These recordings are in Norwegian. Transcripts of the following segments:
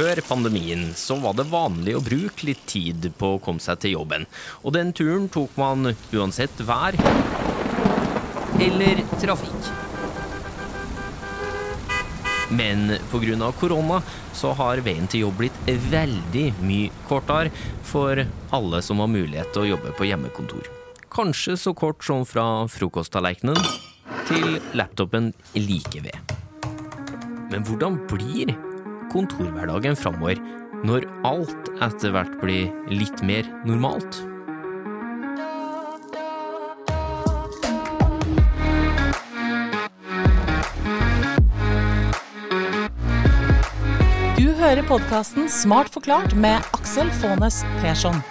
Før pandemien så var det vanlig å bruke litt tid på å komme seg til jobben. Og den turen tok man uansett vær eller trafikk. Men pga. korona så har veien til jobb blitt veldig mye kortere for alle som har mulighet til å jobbe på hjemmekontor. Kanskje så kort som fra frokosttallerkenen til laptopen like ved. Men hvordan blir kontorhverdagen framover når alt etter hvert blir litt mer normalt? Du hører podkasten Smart forklart med Aksel Faanes Persson.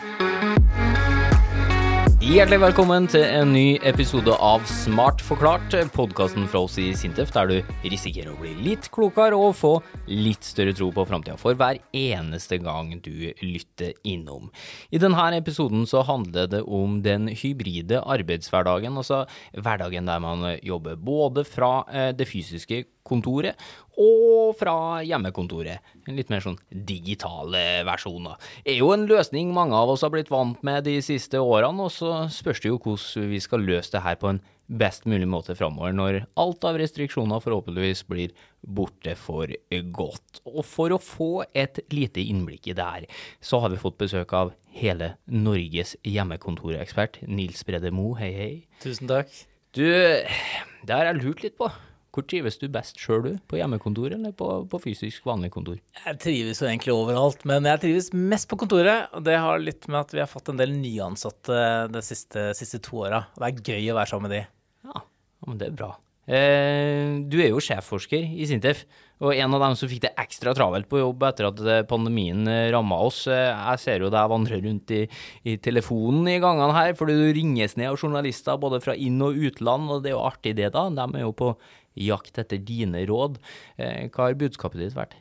Hjertelig velkommen til en ny episode av Smart forklart, podkasten fra oss i Sintef, der du risikerer å bli litt klokere og få litt større tro på framtida for hver eneste gang du lytter innom. I denne episoden så handler det om den hybride arbeidshverdagen, altså hverdagen der man jobber både fra eh, det fysiske kontoret og fra hjemmekontoret. En litt mer sånn digital versjon. Det Er jo en løsning mange av oss har blitt vant med de siste årene, og så spørs det jo hvordan vi skal løse det her på en best mulig måte framover, når alt av restriksjoner forhåpentligvis blir borte for godt. Og for å få et lite innblikk i det her, så har vi fått besøk av hele Norges hjemmekontorekspert, Nils Brede Moe. Hei, hei. Tusen takk. Du, det har jeg lurt litt på. Hvor trives du best sjøl, du? På hjemmekontor eller på, på, fysisk vanlig kontor? Jeg trives jo egentlig overalt, men jeg trives mest på kontoret. Og det har litt med at vi har fått en del nyansatte de siste, siste to åra. Det er gøy å være sammen med de. Ja, men det er bra. Eh, du er jo sjefforsker i Sintef, og en av dem som fikk det ekstra travelt på jobb etter at eh, pandemien eh, ramma oss. Jeg ser jo deg vandre rundt i, i, telefonen i gangene her, fordi du ringes ned av journalister både fra inn- og utland, og det er jo artig det, da. De er jo på jakt etter dine råd. Hva har budskapet ditt vært?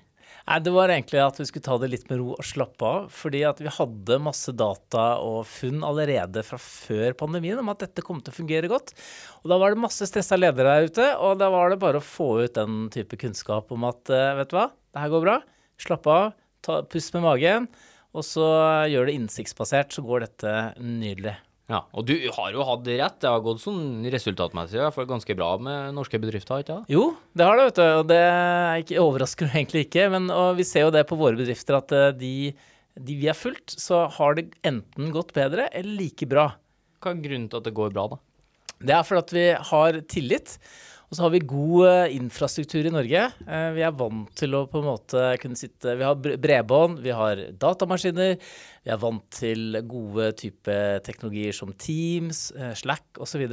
Nei, Det var egentlig at vi skulle ta det litt med ro og slappe av. Fordi at vi hadde masse data og funn allerede fra før pandemien om at dette kom til å fungere godt. Og da var det masse stressa ledere der ute, og da var det bare å få ut den type kunnskap om at vet du hva, det her går bra. Slapp av, ta, pust med magen. Og så gjør det innsiktsbasert, så går dette nydelig. Ja, og du har jo hatt rett. Det har gått sånn resultatmessig i hvert fall ganske bra med norske bedrifter, ikke det? Jo, det har det, vet du. Og det ikke, overrasker egentlig ikke. Men vi ser jo det på våre bedrifter at eh, de, de vi har fulgt, så har det enten gått bedre eller like bra. Hva er grunnen til at det går bra, da? Det er fordi at vi har tillit. Og så har vi god eh, infrastruktur i Norge. Eh, vi er vant til å på en måte kunne sitte Vi har bredbånd, vi har datamaskiner. Vi er vant til gode type teknologier som Teams, eh, Slack osv.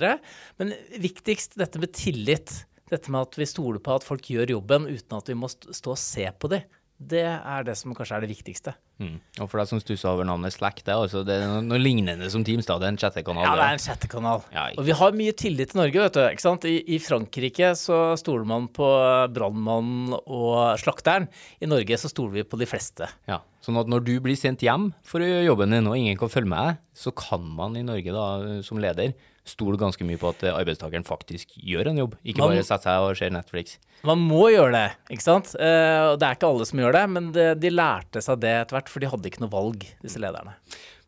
Men viktigst dette med tillit. Dette med at vi stoler på at folk gjør jobben uten at vi må stå og se på dem. Det er det som kanskje er det viktigste. Mm. Og for deg som stusser over navnet Slack, det er, altså, det er noe, noe, lignende som Teams? da, Det er en chattekanal? Ja, det er en chattekanal. Ja, og vi har mye tillit til Norge, vet du. ikke sant? I, I, Frankrike så stoler man på brannmannen og slakteren. I Norge så stoler vi på de fleste. Ja, Sånn at når du blir sendt hjem for å gjøre jobben din og ingen kan følge med deg, så kan man i Norge da, som leder stole ganske mye på at arbeidstakeren faktisk gjør en jobb, ikke man, bare setter seg og ser Netflix. Man må gjøre det, ikke sant. Og det er ikke alle som gjør det, men de lærte seg det etter hvert, for de hadde ikke noe valg, disse lederne.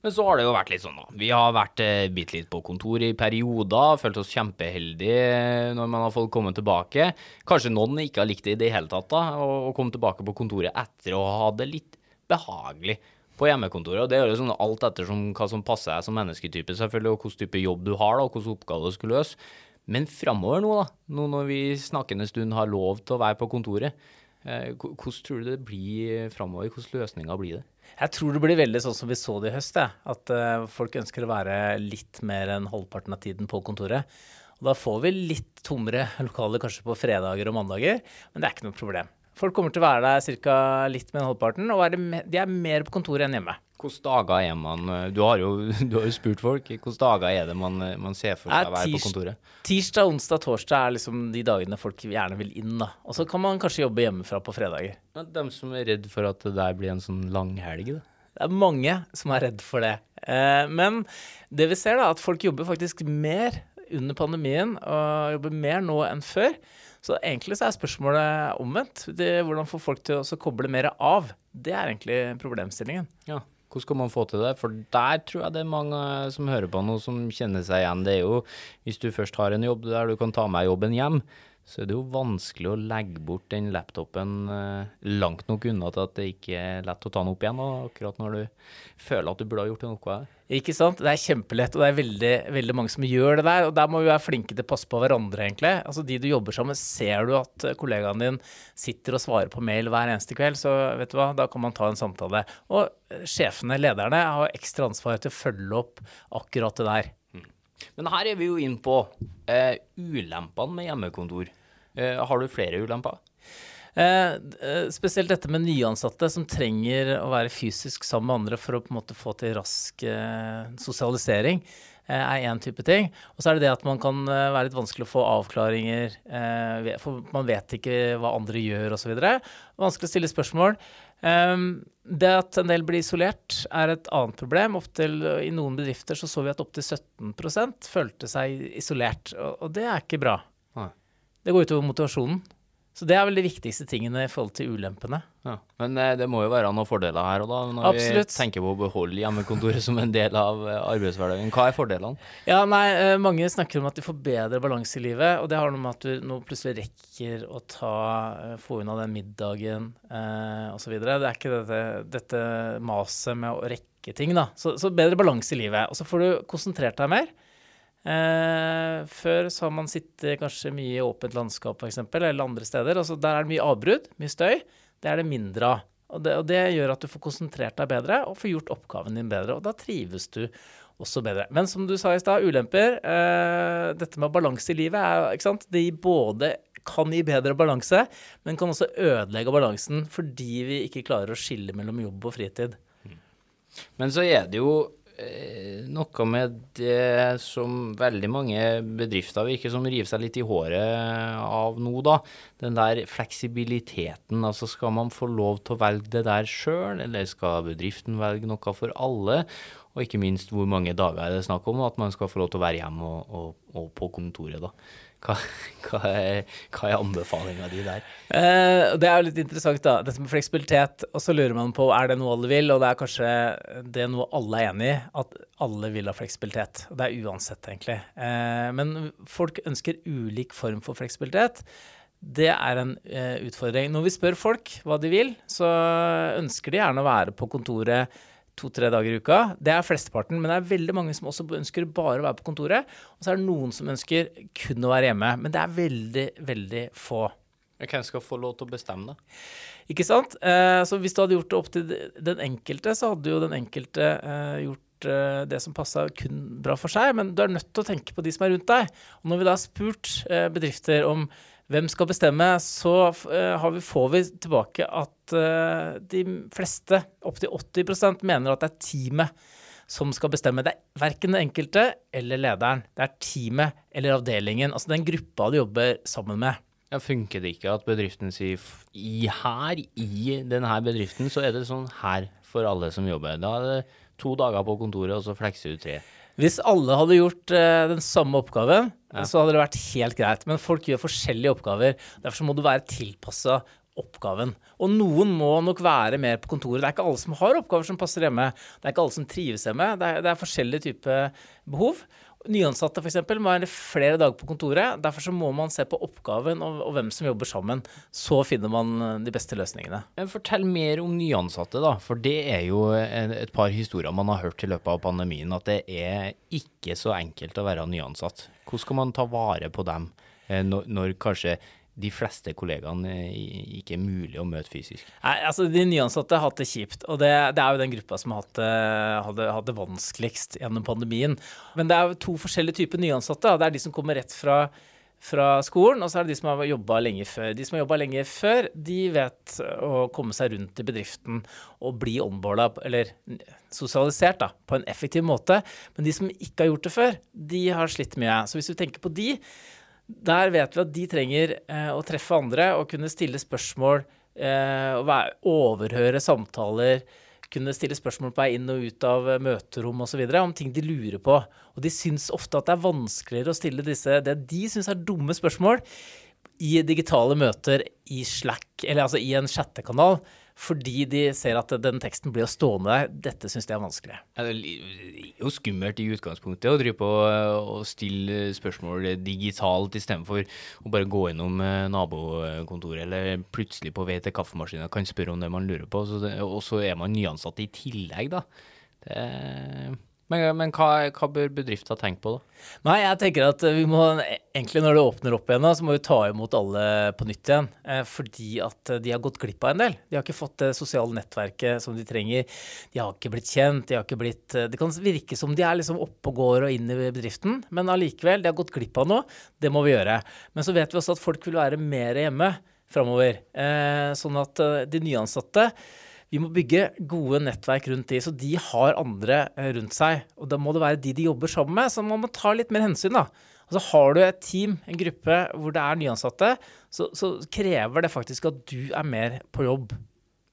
Men så har det jo vært litt sånn, da. Vi har vært eh, bitte litt på kontor i perioder, følt oss kjempeheldige når man har fått komme tilbake. Kanskje noen ikke har likt det i det hele tatt, da, å komme tilbake på kontoret etter å ha det litt behagelig på hjemmekontoret. og Det er jo sånn alt ettersom hva som passer deg som mennesketype, selvfølgelig, og hvilken type jobb du har, da, og hvilke oppgaver du skal løse. Men framover nå, da, nå når vi snakkende stund har lov til å være på kontoret, eh, hvordan tror du det blir framover? Hvilke løsninger blir det? Jeg tror det blir veldig sånn som vi så det i høst, ja. at uh, folk ønsker å være litt mer enn halvparten av tiden på kontoret. Og da får vi litt tommere lokaler kanskje på fredager og mandager, men det er ikke noe problem. Folk kommer til å være der ca. litt med halvparten, og de er mer på kontoret enn hjemme. Hvilke dager er man Du har jo, du har jo spurt folk. Hvilke dager er det man, man ser for seg å være på kontoret? Tirsdag, onsdag, torsdag er liksom de dagene folk gjerne vil inn. da. Og så kan man kanskje jobbe hjemmefra på fredager. Men de som er redd for at det der blir en sånn langhelg, da? Det er mange som er redd for det. Eh, men det vi ser, da, at folk jobber faktisk mer under pandemien, og jobber mer nå enn før. Så egentlig så er spørsmålet omvendt. Det, hvordan få folk til å koble mer av? Det er egentlig problemstillingen. Ja. Hvordan skal man få til det? For der tror jeg det er mange som hører på nå som kjenner seg igjen. Det er jo, hvis du først har en jobb der du kan ta med jobben hjem, så er det jo vanskelig å legge bort den laptopen eh, langt nok unna til at det ikke er lett å ta den opp igjen, akkurat når du føler at du burde ha gjort noe. Ikke sant. Det er kjempelett, og det er veldig, veldig mange som gjør det der. Og der må vi være flinke til å passe på hverandre, egentlig. Altså De du jobber sammen, ser du at kollegaen din sitter og svarer på mail hver eneste kveld, så vet du hva, da kan man ta en samtale. Og sjefene, lederne, har ekstra ansvar til å følge opp akkurat det der. Men her er vi jo inn på eh, ulempene med hjemmekontor. Eh, har du flere ulemper? Eh, eh, spesielt dette med nyansatte som trenger å være fysisk sammen med andre for å på en måte få til rask eh, sosialisering, eh, er én type ting. Og så er det det at man kan eh, være litt vanskelig å få avklaringer, for man vet ikke hva andre gjør osv. Vanskelig å stille spørsmål. Um, det at en del blir isolert, er et annet problem. Opptil, I noen bedrifter så, så vi at opptil 17% følte seg isolert, og, og, det er ikke bra. Nei. Det går utover motivasjonen. Så det er vel de viktigste tingene i forhold til ulempene. Ja, men eh, det må jo være noen fordeler her og da, når Absolutt. vi tenker på å beholde hjemmekontoret som en del av eh, arbeidshverdagen. Hva er fordelene? Ja, nei, eh, Mange snakker om at de får bedre balanse i livet, og det har noe med at du nå plutselig rekker å ta, få unna den middagen eh, osv. Det er ikke dette, dette maset med å rekke ting, da. Så, så bedre balanse i livet. Og så får du konsentrert deg mer. Eh, før så har man sittet kanskje mye i åpent landskap f.eks., eller andre steder. Altså, der er det mye avbrudd, mye støy. Det er det mindre av. Og det, og det, gjør at du får konsentrert deg bedre og får gjort oppgaven din bedre. Og da trives du også bedre. Men som du sa i stad, ulemper. Eh, dette med balanse i livet er, ikke sant? Det både kan gi bedre balanse, men kan også ødelegge balansen fordi vi ikke klarer å skille mellom jobb og fritid. Men så er det jo noe med det som veldig mange bedrifter virker som river seg litt i håret av nå, da. Den der fleksibiliteten. Altså skal man få lov til å velge det der sjøl, eller skal bedriften velge noe for alle? Og ikke minst hvor mange dager er det snakk om at man skal få lov til å være hjemme og, og, og på kontoret, da. Hva, hva, er, hva er anbefalinga di der? Eh, det er jo litt interessant, da. Dette med fleksibilitet. Og så lurer man på er det noe alle vil, og det er kanskje det er noe alle er enig i. At alle vil ha fleksibilitet. Og det er uansett, egentlig. Eh, men folk ønsker ulik form for fleksibilitet. Det er en eh, utfordring. Når vi spør folk hva de vil, så ønsker de gjerne å være på kontoret to-tre dager i uka. Det er flesteparten, men det er veldig mange som også ønsker bare å være på kontoret. Og så er det noen som ønsker kun å være hjemme. Men det er veldig, veldig få. Hvem skal få lov til å bestemme det? Ikke sant? Eh, så hvis du hadde gjort det opp til den enkelte, så hadde jo den enkelte eh, gjort eh, det som passa kun bra for seg. Men du er nødt til å tenke på de som er rundt deg. Og når vi da har spurt bedrifter om hvem skal bestemme, så uh, vi, får vi tilbake at uh, de fleste, opptil 80% mener at det er teamet som skal bestemme. Det er verken den enkelte eller lederen. Det er teamet eller avdelingen, altså den gruppa du jobber sammen med. Ja, Funker det ikke at bedriften sier i her, i denne bedriften, så er det sånn her for alle som jobber. Da er det to dager på kontoret, og så flekser du tre. Hvis alle hadde gjort uh, den samme oppgaven, ja. så hadde det vært helt greit. Men folk gjør forskjellige oppgaver. Derfor må du være tilpassa oppgaven. Og noen må nok være mer på kontoret. Det er ikke alle som har oppgaver som passer hjemme. Det er ikke alle som trives hjemme. Det er, det er forskjellige typer behov. Nyansatte f.eks. må være flere dager på kontoret. Derfor så må man se på oppgaven og, og, hvem som jobber sammen. Så finner man eh, de beste løsningene. Fortell mer om nyansatte, da. For det er jo et par historier man har hørt i løpet av pandemien. At det er ikke så enkelt å være nyansatt. Hvordan skal man ta vare på dem eh, når, når kanskje de fleste kollegaene ikke er mulig å møte fysisk? Nei, altså De nyansatte har hatt det kjipt. Og det, det er jo den gruppa som har hatt det, hadde, hadde vanskeligst gjennom pandemien. Men det er jo to forskjellige typer nyansatte. Det er de som kommer rett fra, fra skolen, og så er det de som har jobba lenge før. De som har jobba lenge før, de vet å komme seg rundt i bedriften og bli onboarda, eller sosialisert, da, på en effektiv måte. Men de som ikke har gjort det før, de har slitt mye. Så hvis du tenker på de, der vet vi at de trenger eh, å treffe andre og kunne stille spørsmål, eh, overhøre samtaler, kunne stille spørsmål på vei inn og ut av eh, møterom osv. om ting de lurer på. Og de syns ofte at det er vanskeligere å stille disse, det de syns er dumme spørsmål, i digitale møter i Slack, eller altså i en chattekanal, fordi de ser at den teksten blir stående der. Dette syns de er vanskelig. Ja, det er jo skummelt i utgangspunktet å drive på og stille spørsmål digitalt istedenfor å bare gå innom eh, nabokontoret eller plutselig på vei til kaffemaskinen kan spørre om det man lurer på, og så er man nyansatt i tillegg, da. Det men, men hva, hva, bør bedrifter tenke på, da? Nei, jeg tenker at vi må egentlig når det åpner opp igjen, så må vi ta imot alle på nytt igjen. Eh, fordi at de har gått glipp av en del. De har ikke fått det sosiale nettverket som de trenger. De har ikke blitt kjent. De har ikke blitt eh, Det kan virke som de er liksom oppe og går og inn i bedriften, men allikevel, de har gått glipp av noe. Det må vi gjøre. Men så vet vi også at folk vil være mer hjemme framover. Eh, sånn at de nyansatte vi må bygge gode nettverk rundt de, så de har andre eh, rundt seg. Og da må det være de de jobber sammen med, så man må ta litt mer hensyn, da. Og så har du et team, en gruppe hvor det er nyansatte, så, så krever det faktisk at du er mer på jobb.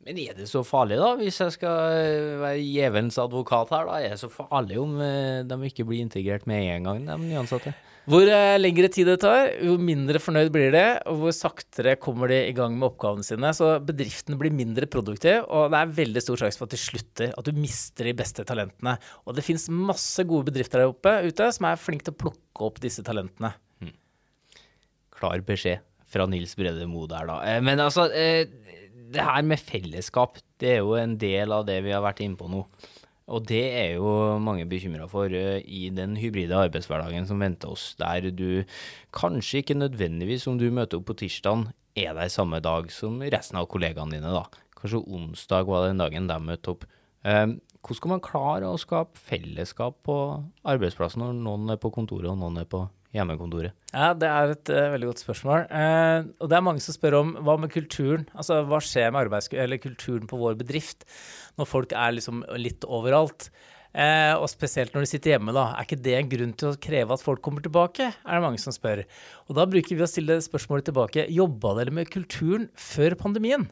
Men er det så farlig, da, hvis jeg skal eh, være djevelens advokat her, da? Er det så farlig om eh, de ikke blir integrert med en gang, de nyansatte? Hvor eh, lengre tid det tar, jo mindre fornøyd blir de, og hvor saktere kommer de i gang med oppgavene sine. Så bedriften blir mindre produktiv, og det er veldig stor sjanse for at de slutter. At du mister de beste talentene. Og det fins masse gode bedrifter der oppe ute som er flinke til å plukke opp disse talentene. Hmm. Klar beskjed fra Nils Brede Moe der, da. Eh, men altså, eh, det her med fellesskap, det er jo en del av det vi har vært inne på nå. Og det er jo mange bekymra for uh, i den hybride arbeidshverdagen som venter oss, der du kanskje ikke nødvendigvis om du møter opp på tirsdag, er der samme dag som resten av kollegaene dine, da. Kanskje onsdag var den dagen de møtte opp. Uh, hvordan skal man klare å skape fellesskap på arbeidsplassen når noen er på kontoret og noen er på hjemmekontoret? Ja, Det er et uh, veldig godt spørsmål. Uh, og det er mange som spør om hva med kulturen? Altså, Hva skjer med eller kulturen på vår bedrift når folk er liksom litt overalt? Uh, og spesielt når de sitter hjemme, da. Er ikke det en grunn til å kreve at folk kommer tilbake? Er det mange som spør. Og da bruker vi å stille spørsmålet tilbake. Jobba dere med kulturen før pandemien?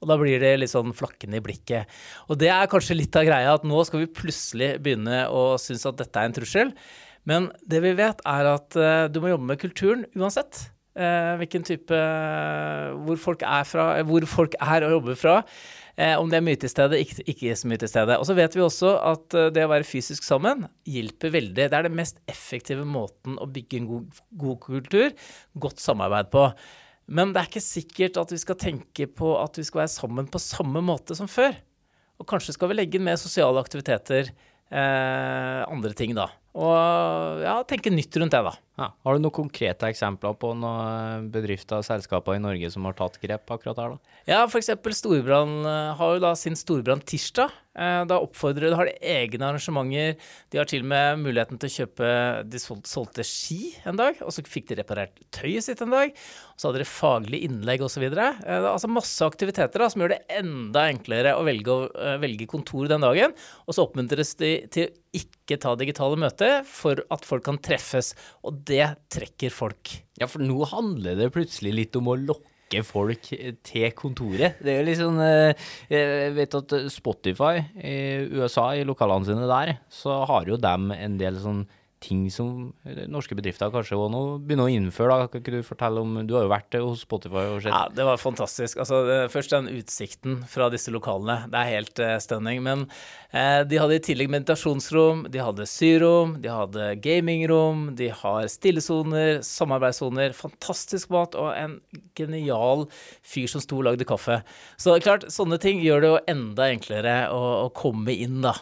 Og da blir det litt sånn flakkende i blikket. Og det er kanskje litt av greia, at nå skal vi plutselig begynne å synes at dette er en trussel. Men det vi vet, er at uh, du må jobbe med kulturen uansett. Uh, hvilken type uh, hvor, folk er fra, hvor folk er og jobber fra. om det er mye til stede, ikke, ikke så mye til stede. Og så vet vi også at det å være fysisk sammen hjelper veldig. Det er den mest effektive måten å bygge en god, god kultur, godt samarbeid på. Men det er ikke sikkert at vi skal tenke på at vi skal være sammen på samme måte som før. Og kanskje skal vi legge inn mer sosiale aktiviteter, eh, andre ting, da. Og ja, tenke nytt rundt det, da. Ja. Har du noen konkrete eksempler på noen bedrifter og selskaper i Norge som har tatt grep akkurat her, da? Ja, f.eks. Storbrann eh, har jo da sin Storbrann tirsdag. Eh, da oppfordrer de, har de egne arrangementer. De har til og med muligheten til å kjøpe De solgte ski en dag, og så fikk de reparert tøyet sitt en dag. Og så hadde de faglig innlegg osv. Eh, altså masse aktiviteter da, som gjør det enda enklere å velge, å velge kontor den dagen. Og så oppmuntres de til å ikke ta digitale møter for at folk kan treffes. Og det trekker folk. Ja, for nå handler det plutselig litt om å lokke folk til kontoret. Det er jo eh, Jeg vet at Spotify i USA, i lokalene sine der, så har jo dem en del sånn ting som norske bedrifter kanskje òg nå begynner å innføre. da, Kan ikke du fortelle om Du har jo vært hos Spotify og sett Ja, det var fantastisk. Altså, først den utsikten fra disse lokalene. Det er helt uh, stunning. Men uh, de hadde i tillegg meditasjonsrom, de hadde syrom, de hadde gamingrom, de har stillesoner, samarbeidssoner, fantastisk mat og en genial fyr som sto og lagde kaffe. Så klart, sånne ting gjør det jo enda enklere å, å komme inn, da.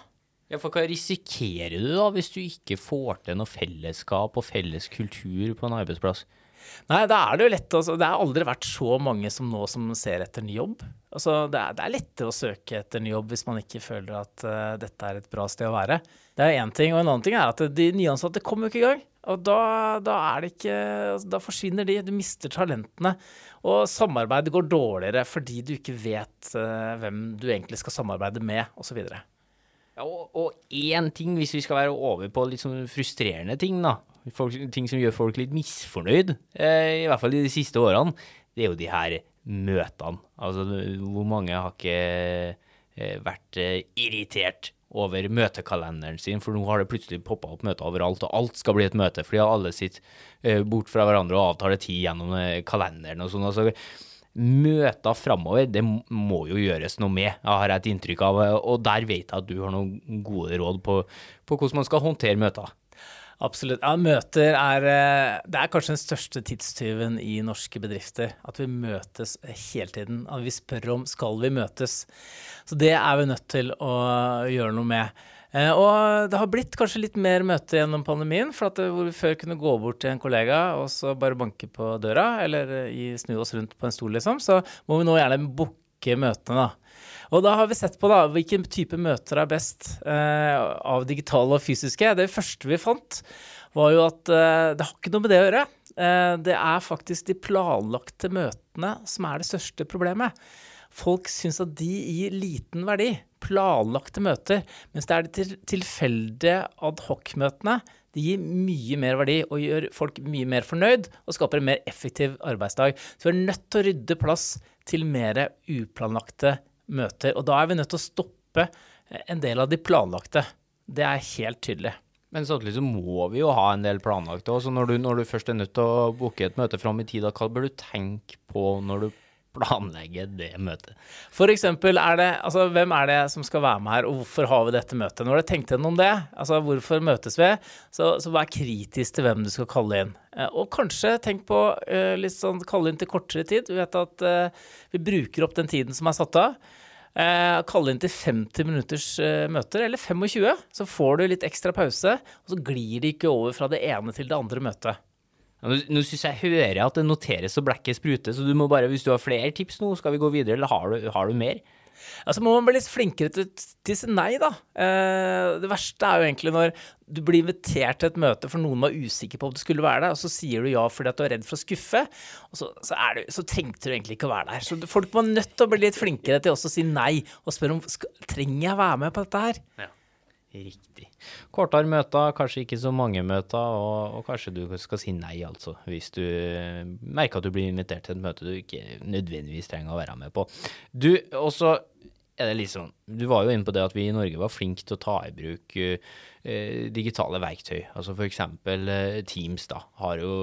Ja, for hva risikerer du da, hvis du ikke får til noe fellesskap og felles kultur på en arbeidsplass? Nei, da er det jo lett altså, Det har aldri vært så mange som nå som ser etter ny jobb. Altså, det, er, det er lettere å søke etter ny jobb hvis man ikke føler at uh, dette er et bra sted å være. Det er én ting. Og en annen ting er at de nyansatte kommer jo ikke i gang. Og da, da, ikke altså, Da forsvinner de. Du mister talentene. Og samarbeidet går dårligere fordi du ikke vet uh, hvem du egentlig skal samarbeide med, osv. Ja, og én ting, hvis vi skal være over på litt sånn frustrerende ting, da. Folk, ting som gjør folk litt misfornøyd, eh, i hvert fall i de siste årene, det er jo de her møtene. Altså hvor mange har ikke eh, vært eh, irritert over møtekalenderen sin, for nå har det plutselig poppa opp møter overalt, og alt skal bli et møte, fordi alle sitter eh, bort fra hverandre og avtaler tid gjennom eh, kalenderen og sånn. altså Møter framover, det må jo gjøres noe med, har jeg et inntrykk av. Og der vet jeg at du har noen gode råd på, på hvordan man skal håndtere møter. Absolutt. Ja, møter er eh, Det er kanskje den største tidstyven i norske bedrifter. At vi møtes hele tiden. At vi spør om skal vi møtes. Så det er vi nødt til å gjøre noe med. Eh, og det har blitt kanskje litt mer møte gjennom pandemien. For at eh, hvor vi før kunne gå bort til en kollega og så bare banke på døra, eller snu oss rundt på en stol, liksom, så må vi nå gjerne booke møtene, da. Og da har vi sett på da, hvilken type møter er best eh, av digitale og fysiske. Det første vi fant, var jo at eh, det har ikke noe med det å gjøre. Eh, det er faktisk de planlagte møtene som er det største problemet. Folk syns at de gir liten verdi. Planlagte møter. Mens det er de tilfeldige adhocmøtene. De gir mye mer verdi og gjør folk mye mer fornøyd og skaper en mer effektiv arbeidsdag. Så vi er nødt til å rydde plass til mer uplanlagte møter. Og da er vi nødt til å stoppe en del av de planlagte. Det er helt tydelig. Men samtidig så må vi jo ha en del planlagte òg. Når når du, først er nødt til å booke et møte fram i tid, hva bør du tenke på når du planlegge det møtet? For eksempel, er det, altså, hvem er det som skal være med her, og hvorfor har vi dette møtet? Du har tenkt gjennom det, altså hvorfor møtes vi, så, så vær kritisk til hvem du skal kalle inn. Eh, og kanskje tenk på uh, litt sånn kalle inn til kortere tid. Vi vet at uh, vi bruker opp den tiden som er satt av. Uh, kalle inn til 50 minutters møter, eller 25, så får du litt ekstra pause. Og så glir det ikke over fra det ene til det andre møtet. Nå, nå syns jeg hører at det noteres og blekket spruter, så du må bare, hvis du har flere tips nå, skal vi gå videre, eller har du, har du mer? Altså må man bli litt flinkere til å si nei, da. Eh, det verste er jo egentlig når du blir invitert til et møte for noen var usikker på om du skulle være der, og så sier du ja fordi at du er redd for å skuffe, og så, så, du, så trengte du egentlig ikke å være der. Så folk må nødt til å bli litt flinkere til også å si nei, og spørre om trenger jeg være med på dette her. Ja. Riktig. Kortere møter, kanskje ikke så mange møter, og, og, kanskje du skal si nei, altså. Hvis du merker at du blir invitert til et møte du ikke nødvendigvis trenger å være med på. Du, også er det sånn Du var jo inne på det at vi i Norge var flinke til å ta i bruk uh, digitale verktøy. Altså eksempel uh, Teams, da. Har jo,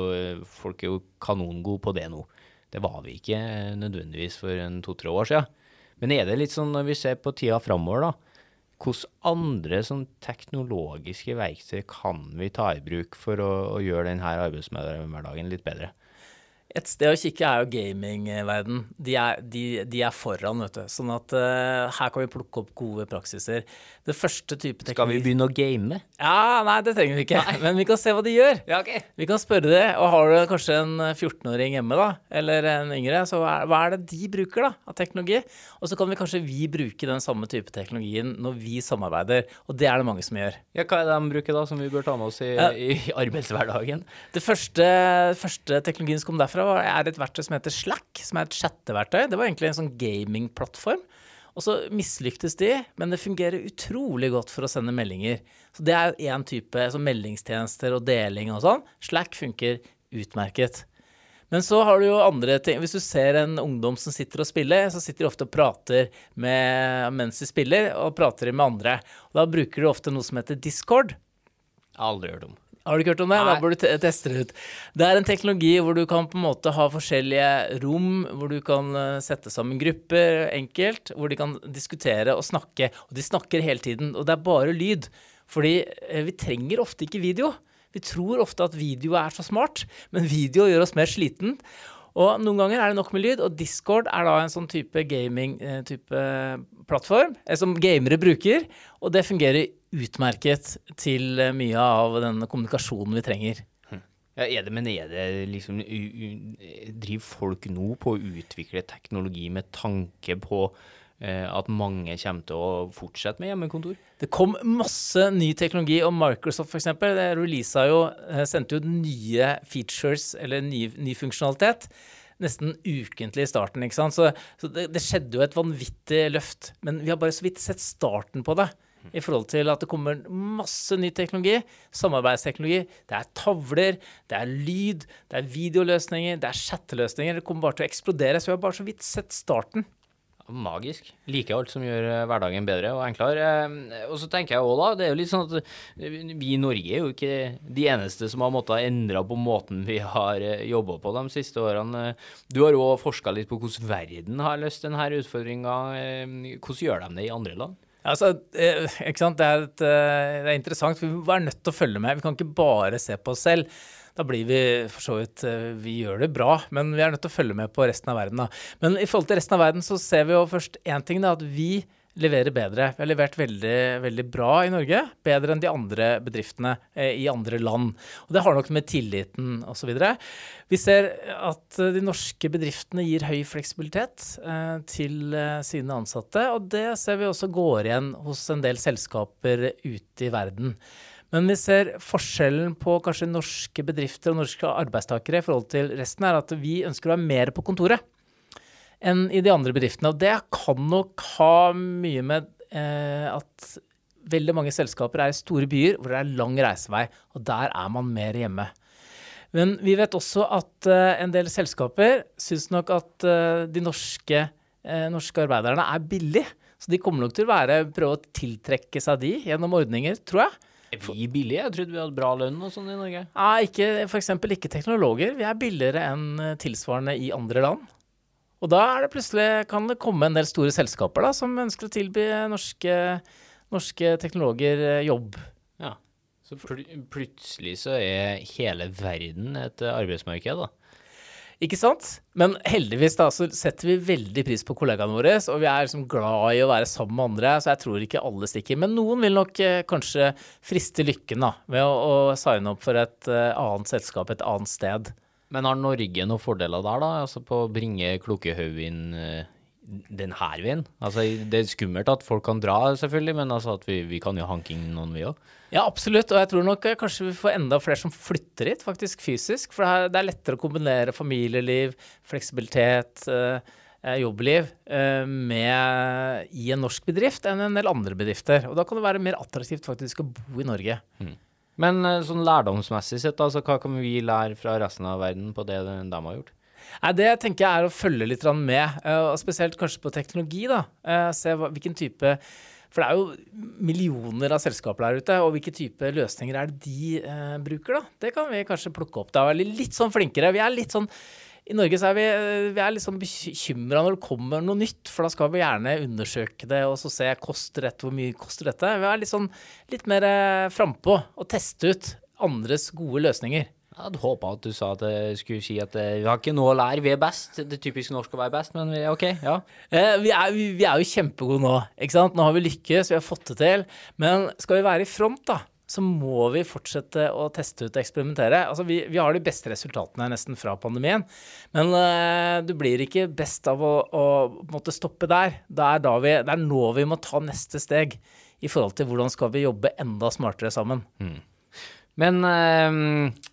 folk er jo kanongode på det nå. Det var vi ikke nødvendigvis for en to-tre år siden. Men er det litt sånn når vi ser på tida framover, da hvilke andre sånn teknologiske verktøy kan vi ta i bruk for å, å gjøre denne arbeidshverdagen litt bedre? Et sted å kikke er jo gamingverden. De, de, de, er foran, vet du. Sånn at uh, her kan vi plukke opp gode praksiser. Det første type teknologi Skal vi begynne å game? Ja, nei, det trenger vi ikke. Nei. Men vi kan se hva de gjør. Ja, okay. Vi kan spørre det. Og har du kanskje en 14-åring hjemme, da, eller en yngre, så hva er det de bruker da, av teknologi? Og så kan vi kanskje vi bruke den samme type teknologien når vi samarbeider. Og det er det mange som gjør. Ja, Hva er det de bruker da, som vi bør ta med oss i, ja. i arbeidshverdagen? Det første, første teknologien som kom derfra, er et verktøy som heter Slack, som er et chatteverktøy. Det var egentlig en sånn gamingplattform. Og så mislyktes de, men det fungerer utrolig godt for å sende meldinger. Så det er én type så meldingstjenester og deling og sånn. Slack funker utmerket. Men så har du jo andre ting. Hvis du ser en ungdom som sitter og spiller, så sitter de ofte og prater med, mens de spiller, og prater med andre. Og da bruker du ofte noe som heter Discord. Aldri hørt om. Har du ikke hørt om det? Nei. Da bør du teste det ut. Det er en teknologi hvor du kan på en måte ha forskjellige rom, hvor du kan eh, sette sammen grupper enkelt, hvor de kan diskutere og snakke. Og de snakker hele tiden, og det er bare lyd. Fordi eh, vi trenger ofte ikke video. Vi tror ofte at video er så smart, men video gjør oss mer sliten. Og noen ganger er det nok med lyd, og Discord er da en sånn type gaming-type eh, plattform som gamere bruker, og det fungerer utmerket til eh, mye av den kommunikasjonen vi trenger. Hm. Ja, er det, men er det liksom Driver folk nå på å utvikle teknologi med tanke på eh, at mange kommer til å fortsette med hjemmekontor? Det kom masse ny teknologi, og Microsoft f.eks. Releasa jo, eh, sendte ut nye features, eller ny, ny funksjonalitet nesten ukentlig i starten. ikke sant? Så, så det, det, skjedde jo et vanvittig løft. Men vi har bare så vidt sett starten på det i forhold til at det kommer masse ny teknologi, samarbeidsteknologi. Det er tavler, det er lyd, det er videoløsninger, det er chatteløsninger. Det kommer bare til å eksplodere. Så vi har bare så vidt sett starten. Magisk. Liker alt som gjør eh, hverdagen bedre og enklere. Eh, Og så tenker jeg òg, da, det er jo litt sånn at eh, vi i Norge er jo ikke de eneste som har måttet endre på måten vi har jobba på de siste årene. Du har òg forska litt på hvordan verden har løst denne utfordringa. Hvordan gjør de det i andre land? Altså, eh, ikke sant? Det, er et, eh, det er interessant, for vi være nødt til å følge med. Vi kan ikke bare se på oss selv. Da blir vi for så vidt eh, Vi gjør det bra, men vi er nødt til å følge med på resten av verden. Da. Men i forhold til resten av verden så ser vi jo først én ting, da, at vi leverer bedre. Vi har levert veldig, veldig bra i Norge. Bedre enn de andre bedriftene eh, i andre land. Og det har nok med tilliten osv. Vi ser at eh, de norske bedriftene gir høy fleksibilitet eh, til sine ansatte. Og det ser vi også går igjen hos en del selskaper ute i verden. Men vi ser forskjellen på kanskje norske bedrifter og norske arbeidstakere i forhold til resten, er at vi ønsker å være mer på kontoret enn i de andre bedriftene. Og det kan nok ha mye med eh, at veldig mange selskaper er i store byer hvor det er lang reisevei, og der er man mer hjemme. Men vi vet også at eh, en del selskaper syns nok at eh, de norske, eh, norske arbeiderne er billige. Så de kommer nok til å være, prøve å tiltrekke seg de gjennom ordninger, tror jeg. Er vi billige? Jeg trodde vi hadde bra lønn og sånn i Norge. Nei, ikke, eksempel ikke teknologer. Vi er billigere enn eh, tilsvarende i andre land. Og da er det plutselig, kan det komme en del store selskaper da, som ønsker å tilby norske, norske teknologer eh, jobb. Ja, Så pl plutselig så er hele verden et arbeidsmarked, da. Ikke sant? Men heldigvis da, så setter vi veldig pris på kollegaene våre, og vi er liksom glad i å være sammen med andre, så jeg tror ikke alle stikker. Men noen vil nok eh, kanskje friste lykken da, ved å, å signe opp for et eh, annet selskap et annet sted. Men har Norge noen fordeler der, da? Altså på å bringe Klokkehaugen inn eh, den her veien? Altså, det er skummelt at folk kan dra, selvfølgelig, men altså at vi, vi kan jo hanke inn noen, vi òg. Ja, absolutt. Og jeg tror nok eh, kanskje vi får enda flere som flytter hit, faktisk fysisk. For det er- er lettere å kombinere familieliv, fleksibilitet, eh, jobbliv med, i en norsk bedrift enn en del andre bedrifter. Og da kan det være mer attraktivt faktisk å bo i Norge. Men eh, sånn lærdomsmessig sett, altså, hva kan vi lære fra resten av verden på det de har gjort? Nei, Det tenker jeg er å følge litt med, eh, og spesielt kanskje på teknologi. da. Eh, Se hvilken type For det er jo millioner av selskaper der ute, og hvilke type løsninger er det de bruker, da? Det kan vi kanskje plukke opp. Da er vi litt sånn flinkere. Vi er litt sånn i Norge så er vi, eh, vi er sånn bekymra når det kommer noe nytt, for da skal vi gjerne undersøke det og så se koster dette, hvor mye koster dette. Vi er litt sånn litt mer eh, frampå og teste ut andres gode løsninger. Jeg hadde håpa at du sa at jeg skulle si at eh, vi har ikke noe å lære, vi er best. Det er typisk norsk å være best, men vi, OK, ja. Eh, vi, er, vi, vi er jo kjempegode nå, ikke sant? Nå har vi lykkes, vi har fått det til. Men skal vi være i front, da, så må vi fortsette å teste ut og eksperimentere. Altså, vi, vi har de beste resultatene nesten fra pandemien, men uh, du blir ikke best av å, å måtte stoppe der. Det er, da vi, det er nå vi må ta neste steg i forhold til hvordan skal vi jobbe enda smartere sammen. Men uh,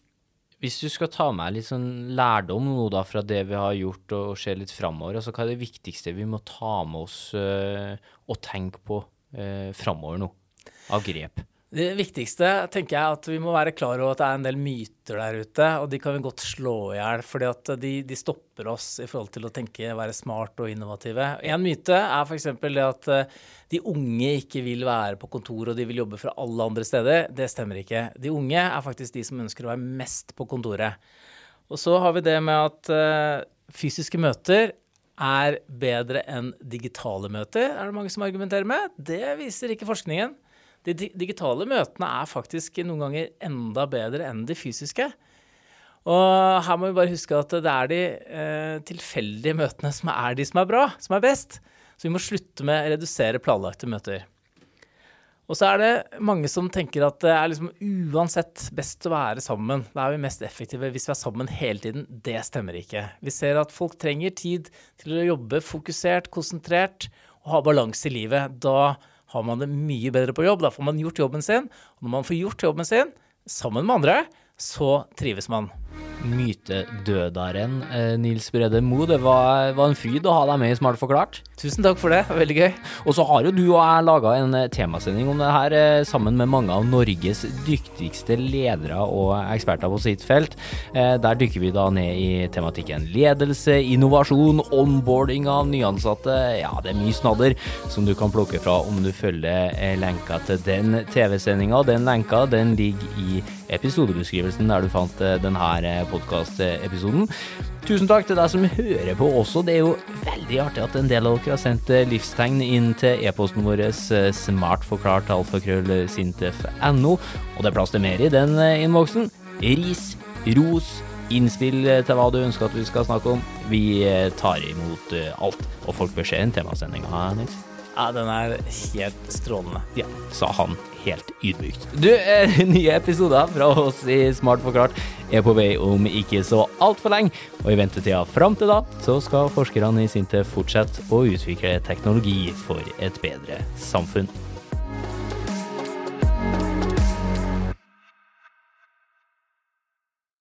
hvis du skal ta med litt sånn lærdom nå da fra det vi har gjort, og, og se litt framover, altså hva er det viktigste vi må ta med oss uh, og tenke på uh, framover nå, av grep? Det viktigste tenker jeg at vi må være klar over at det er en del myter der ute, og de kan vi godt slå i hjel, fordi de, de stopper oss i forhold til å tenke, være smart og innovative. En myte er f.eks. det at eh, de unge ikke vil være på kontor og de vil jobbe fra alle andre steder. Det stemmer ikke. De unge er faktisk de som ønsker å være mest på kontoret. Og så har vi det med at eh, fysiske møter er bedre enn digitale møter, er det mange som argumenterer med. Det viser ikke forskningen. De digitale møtene er faktisk noen ganger enda bedre enn de fysiske. Og her må vi bare huske at det er de eh, tilfeldige møtene som er de som er bra, som er best. Så vi må slutte med å redusere planlagte møter. Og så er det mange som tenker at det er liksom uansett best å være sammen. Da er vi mest effektive hvis vi er sammen hele tiden. Det stemmer ikke. Vi ser at folk trenger tid til å jobbe fokusert, konsentrert og ha balanse i livet. Da har man det mye bedre på jobb. Da får man gjort jobben sin. Og når man får gjort jobben sin sammen med andre, så trives man. Mytedødaren eh, Nils Brede Mo, det var, var en fryd å ha deg med i Smart forklart. Tusen takk for det, veldig gøy. Og så har jo du og jeg laga en eh, temasending om det her eh, sammen med mange av Norges dyktigste ledere og eksperter på sitt felt. Der dykker vi da ned i tematikken ledelse, innovasjon, onboarding av nyansatte. Ja, det er mye snadder som du kan plukke fra om du følger lenka til den TV-sendinga. Den lenka den ligger i episodebeskrivelsen der du fant eh, denne podkastepisoden. Tusen takk til deg som hører på også. Det er jo veldig artig at en del av dere har sendt eh, livstegn inn til e-posten vår smartforklart.alfakrøllsintef.no, smartforklart alfakrøllsintef.no, og det er plass til mer i den eh, innboksen. Ris, ros, innspill eh, til hva du ønsker at vi skal snakke om. Vi eh, tar imot eh, alt, og folk bør se en temasending, ha, Nils? Ja, den er helt strålende. Ja, sa han helt ydmykt. Du, eh, nye episoder fra oss i Smart forklart er på vei om ikke så altfor lenge, og i ventetida fram til da, så skal forskerne i Sintef fortsette å utvikle teknologi for et bedre samfunn.